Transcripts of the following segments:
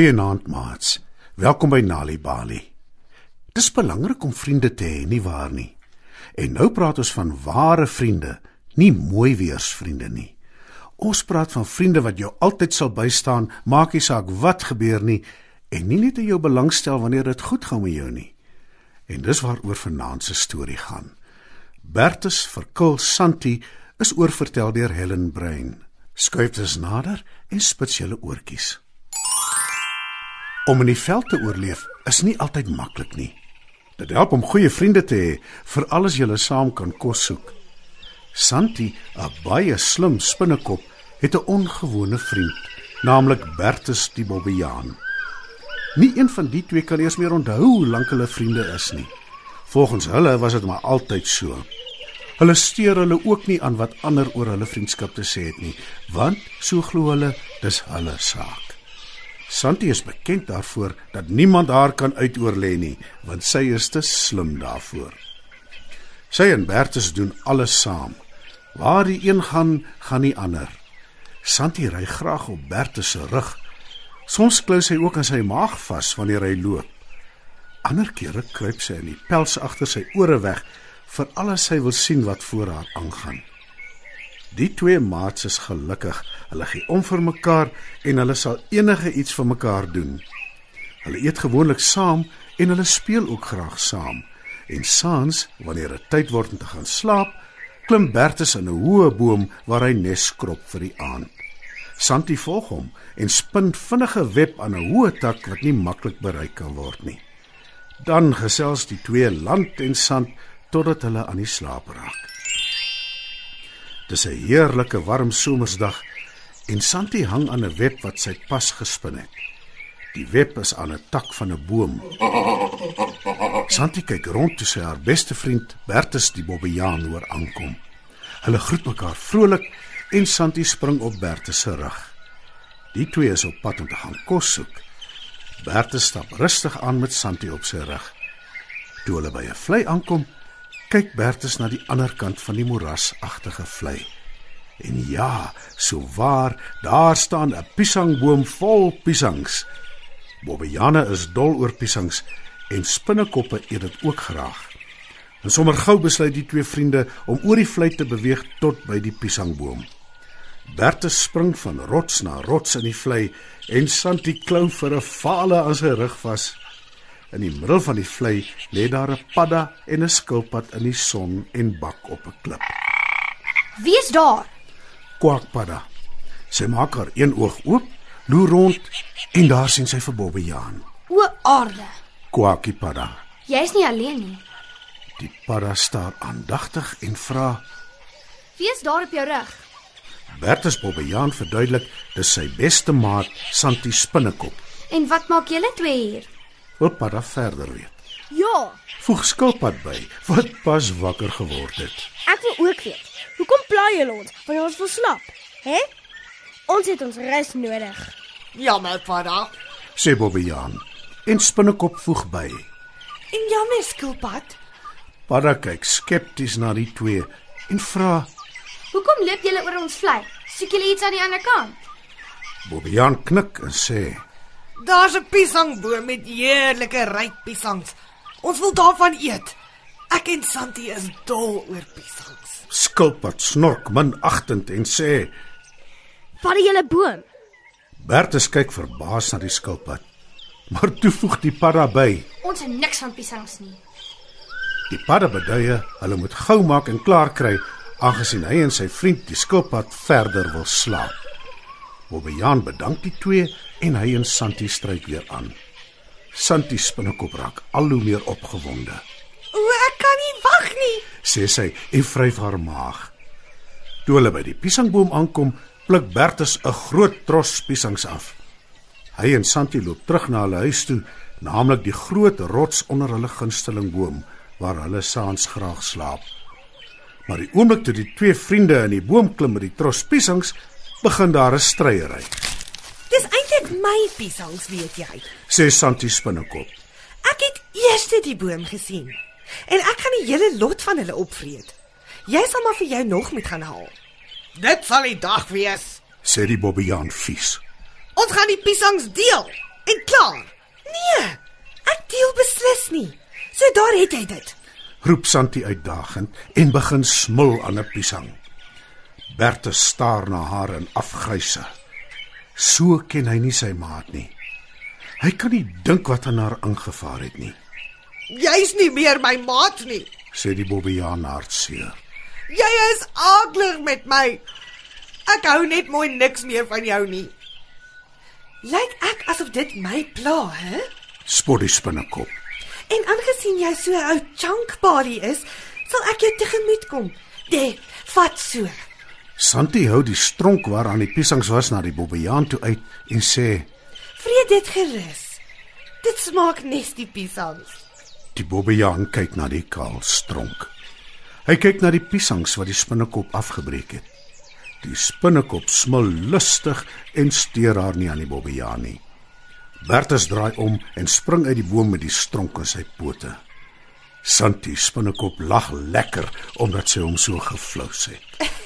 Goeienaand, maats. Welkom by Nali Bali. Dis belangrik om vriende te hê, nie waar nie? En nou praat ons van ware vriende, nie mooi weersvriende nie. Ons praat van vriende wat jou altyd sal bystaan, maak nie saak wat gebeur nie en nie net in jou belangstel wanneer dit goed gaan met jou nie. En dis waaroor vanaand se storie gaan. Bertus verkil Santi is oorvertel deur Helen Brein. Skuif dus nader en spits julle oortjies. Om in die veld te oorleef is nie altyd maklik nie. Dit help om goeie vriende te hê, veral as jy saam kan kos soek. Santi, 'n baie slim spinnekop, het 'n ongewone vriend, naamlik Bertus die Bobbejaan. Nie een van die twee kan eers meer onthou hoe lank hulle vriende is nie. Volgens hulle was dit maar altyd so. Hulle steur hulle ook nie aan wat ander oor hulle vriendskap te sê het nie, want so glo hulle dis hulle saak. Santi is bekend daarvoor dat niemand haar kan uitoorlê nie, want sy is te slim daarvoor. Sy en Bertus doen alles saam. Waar die een gaan, gaan die ander. Santi ry graag op Bertus se rug. Soms klou sy ook aan sy maag vas wanneer hy loop. Ander kere kruip sy in die pels agter sy ore weg vir alles sy wil sien wat voor haar aangaan. Die twee maats is gelukkig. Hulle gee om vir mekaar en hulle sal enige iets vir mekaar doen. Hulle eet gewoonlik saam en hulle speel ook graag saam. En saans, wanneer dit tyd word om te gaan slaap, klim Bertus in 'n hoë boom waar hy nes skrop vir die aand. Santi volg hom en spin vinnige web aan 'n hoë tak wat nie maklik bereik kan word nie. Dan gesels die twee land en sand totdat hulle aan die slaap raak. Dis 'n heerlike warm somersdag en Santi hang aan 'n web wat sy pas gespin het. Die web is aan 'n tak van 'n boom. Santi kyk rond toe sy haar beste vriend Bertus die Bobbejaan hoor aankom. Hulle groet mekaar vrolik en Santi spring op Bertus se rug. Die twee is op pad om te gaan kos soek. Bertus stap rustig aan met Santi op sy rug. Toe hulle by 'n vlei aankom, kyk Bertus na die ander kant van die moerasagtige vlei. En ja, so waar, daar staan 'n piesangboom vol piesangs. Bobbejane is dol oor piesangs en spinnekoppe eet dit ook graag. En sommer gou besluit die twee vriende om oor die vlei te beweeg tot by die piesangboom. Bertus spring van rots na rots in die vlei en Santi klou vir 'n fale aan sy rug vas. In die middel van die vlei lê daar 'n padda en 'n skilpad in die son en bak op 'n klip. Wie is daar? Kwak padda. Sy maak haar een oog oop, loer rond en daar sien sy vir Bobbejaan. O aarde. Kwakie padda. Jy's nie alleen nie. Die padda staar aandagtig en vra: Wie is daar op jou rug? Bertus Bobbejaan verduidelik dis sy beste maat, Santi Spinnekop. En wat maak julle twee hier? Wil padda verder weet. Ja, Voeg skilpad by wat pas wakker geword het. Ek wil ook weet. Hoekom pla julle ons wanneer ons wil slaap? Hè? Ons het ons rus nodig. Jammer, Padda. Sê Bobbejaan. En Spinnekop voeg by. En jammer, skilpad. Padda kyk skepties na die twee en vra: hoekom loop julle oor ons vlei? Soek julle iets aan die ander kant? Bobbejaan knik en sê: Daar's 'n piesangboom met heerlike ryp piesangs. Ons wil daarvan eet. Ek en Santi is dol oor piesangs. Skilpad snork minagtend en sê: Vat die hele boom. Bertus kyk verbaas na die skilpad. Maar toe voeg die padda by: Ons het niks van piesangs nie. Die padda beduie hulle moet gou maak en klaar kry aangesien hy en sy vriend die skilpad verder wil slaap. Bobbejaan bedank die twee en hy en Santi stryk weer aan. Santi spinnekop raak al hoe meer opgewonde. O, ek kan nie wag nie. sê sy en vryf haar maag. Toe hulle by die piesangboom aankom, pluk Bertus 'n groot tros piesangs af. Hy en Santi loop terug na hulle huis toe, naamlik die groot rots onder hulle gunsteling boom waar hulle saans graag slaap. Maar die oomblik toe die twee vriende in die boom klim met die tros piesangs, begin daar 'n stryery, Dis eintlik my piesangs, weet jy. sê Santi spinnekop. Ek het eers die boom gesien. En ek gaan die hele lot van hulle opvreet. Jy sal maar vir jou nog moet gaan haal. Dit sal die dag wees. sê die bobbejaan vies. Ons gaan die piesangs deel. En klaar. Nee, ek deel beslis nie. So daar het hy dit. roep Santi uitdagend en begin smil aan 'n piesang. Bertus staar na haar in afgryse. So ken hy nie sy maat nie. Hy kan nie dink wat aan haar ingevaar het nie, Jy's nie meer my maat nie. sê die bobbejaan hartseer. Jy is aaglig met my. Ek hou net mooi niks meer van jou nie. Lyk ek asof dit my pla, hè? Spot die spinnekop. En aangesien jy so 'n ou chunk body is, sal ek jou tegemoet kom. De, vat so. Santi hou die stronk waaraan die piesangs was na die bobbejaan toe uit en sê: Vreet dit gerus. Dit smaak nes die piesangs. Die bobbejaan kyk na die kaal stronk. Hy kyk na die piesangs wat die spinnekop afgebreek het. Die spinnekop smil lustig en steur haar nie aan die bobbejaan nie. Bertus draai om en spring uit die boom met die stronk in sy pote. Santi spinnekop lag lekker omdat sy hom so geflous het.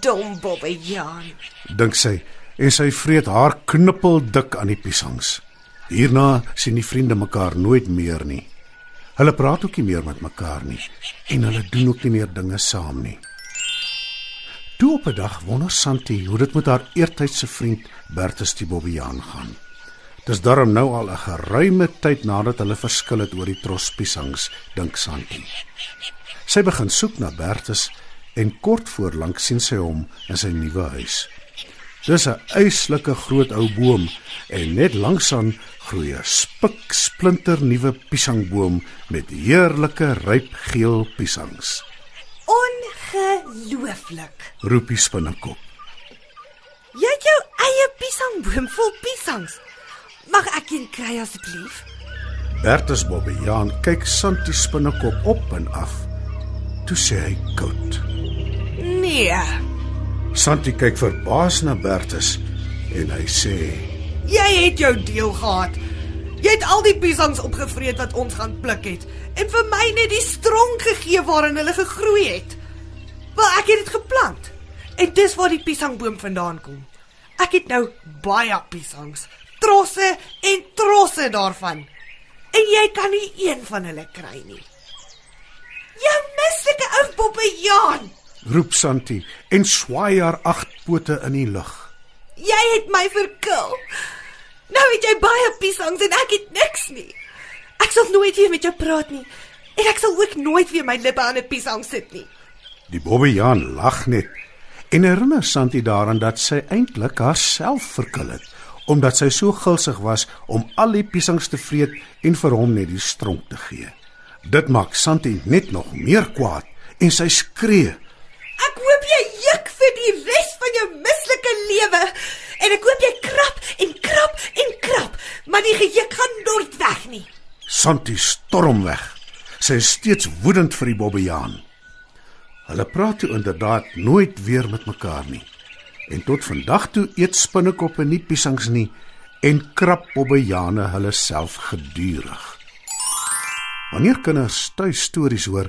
Dom bobbejaan. Dink sy en sy vreet haar knippel dik aan die piesangs. Hierna sien die vriende mekaar nooit meer nie. Hulle praat ook nie meer met mekaar nie en hulle doen ook nie meer dinge saam nie. Toe op 'n dag wonder Santi hoe dit met haar eertydse vriend Bertus die Bobbejaan gaan. Dis darm nou al 'n geruime tyd nadat hulle verskil het oor die tros piesangs, dink Santi. Sy begin soek na Bertus en kort voor lank sien sy hom in sy nuwe huis. Dis 'n eislike groot ou boom en net langs aan groei 'n spik splinter nuwe piesangboom met heerlike ryp geel piesangs. Ongelooflik. Roep die spinnekop. Jy het jou eie piesangboom vol piesangs. Mag ek een kry asseblief? Bertus Bobbejaan kyk Santi spinnekop op en af. Toe sê hy koud. Nee. Santi kyk verbaas na Bertus en hy sê: Jy het jou deel gehad. Jy het al die piesangs opgevreet wat ons gaan pluk het en vir my net die stronk gegee waarin hulle gegroei het. Wel ek het dit geplant. En dis waar die piesangboom vandaan kom. Ek het nou baie piesangs, trosse en trosse daarvan. En jy kan nie een van hulle kry nie. Jou mislike ou bobbejaan. Roep Santi en swaai haar agt pote in die lug. Jy het my verkil. Nou het jy baie piesangs en ek het niks nie. Ek sal nooit weer met jou praat nie. En ek sal ook nooit weer my lippe aan 'n piesang sit nie. Die Bobbejaan lag net en herinner Santi daaraan dat sy eintlik haarself verkil het omdat sy so gulsig was om al die piesangs te vreet en vir hom net die stronk te gee. Dit maak Santi net nog meer kwaad en sy skree: Ek hoop jy juk vir die res van jou mislike lewe. En ek hoop jy krap en krap en krap, maar die gejuk gaan nooit weg nie. Santi storm weg. Sy is steeds woedend vir die Bobbejaan. Hulle praat toe inderdaad nooit weer met mekaar nie. En tot vandag toe eet spinnekoppe nie piesangs nie en krap Bobbejane hulle self gedurig. Wanneer kinders tuis stories hoor,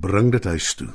bring dit huis toe.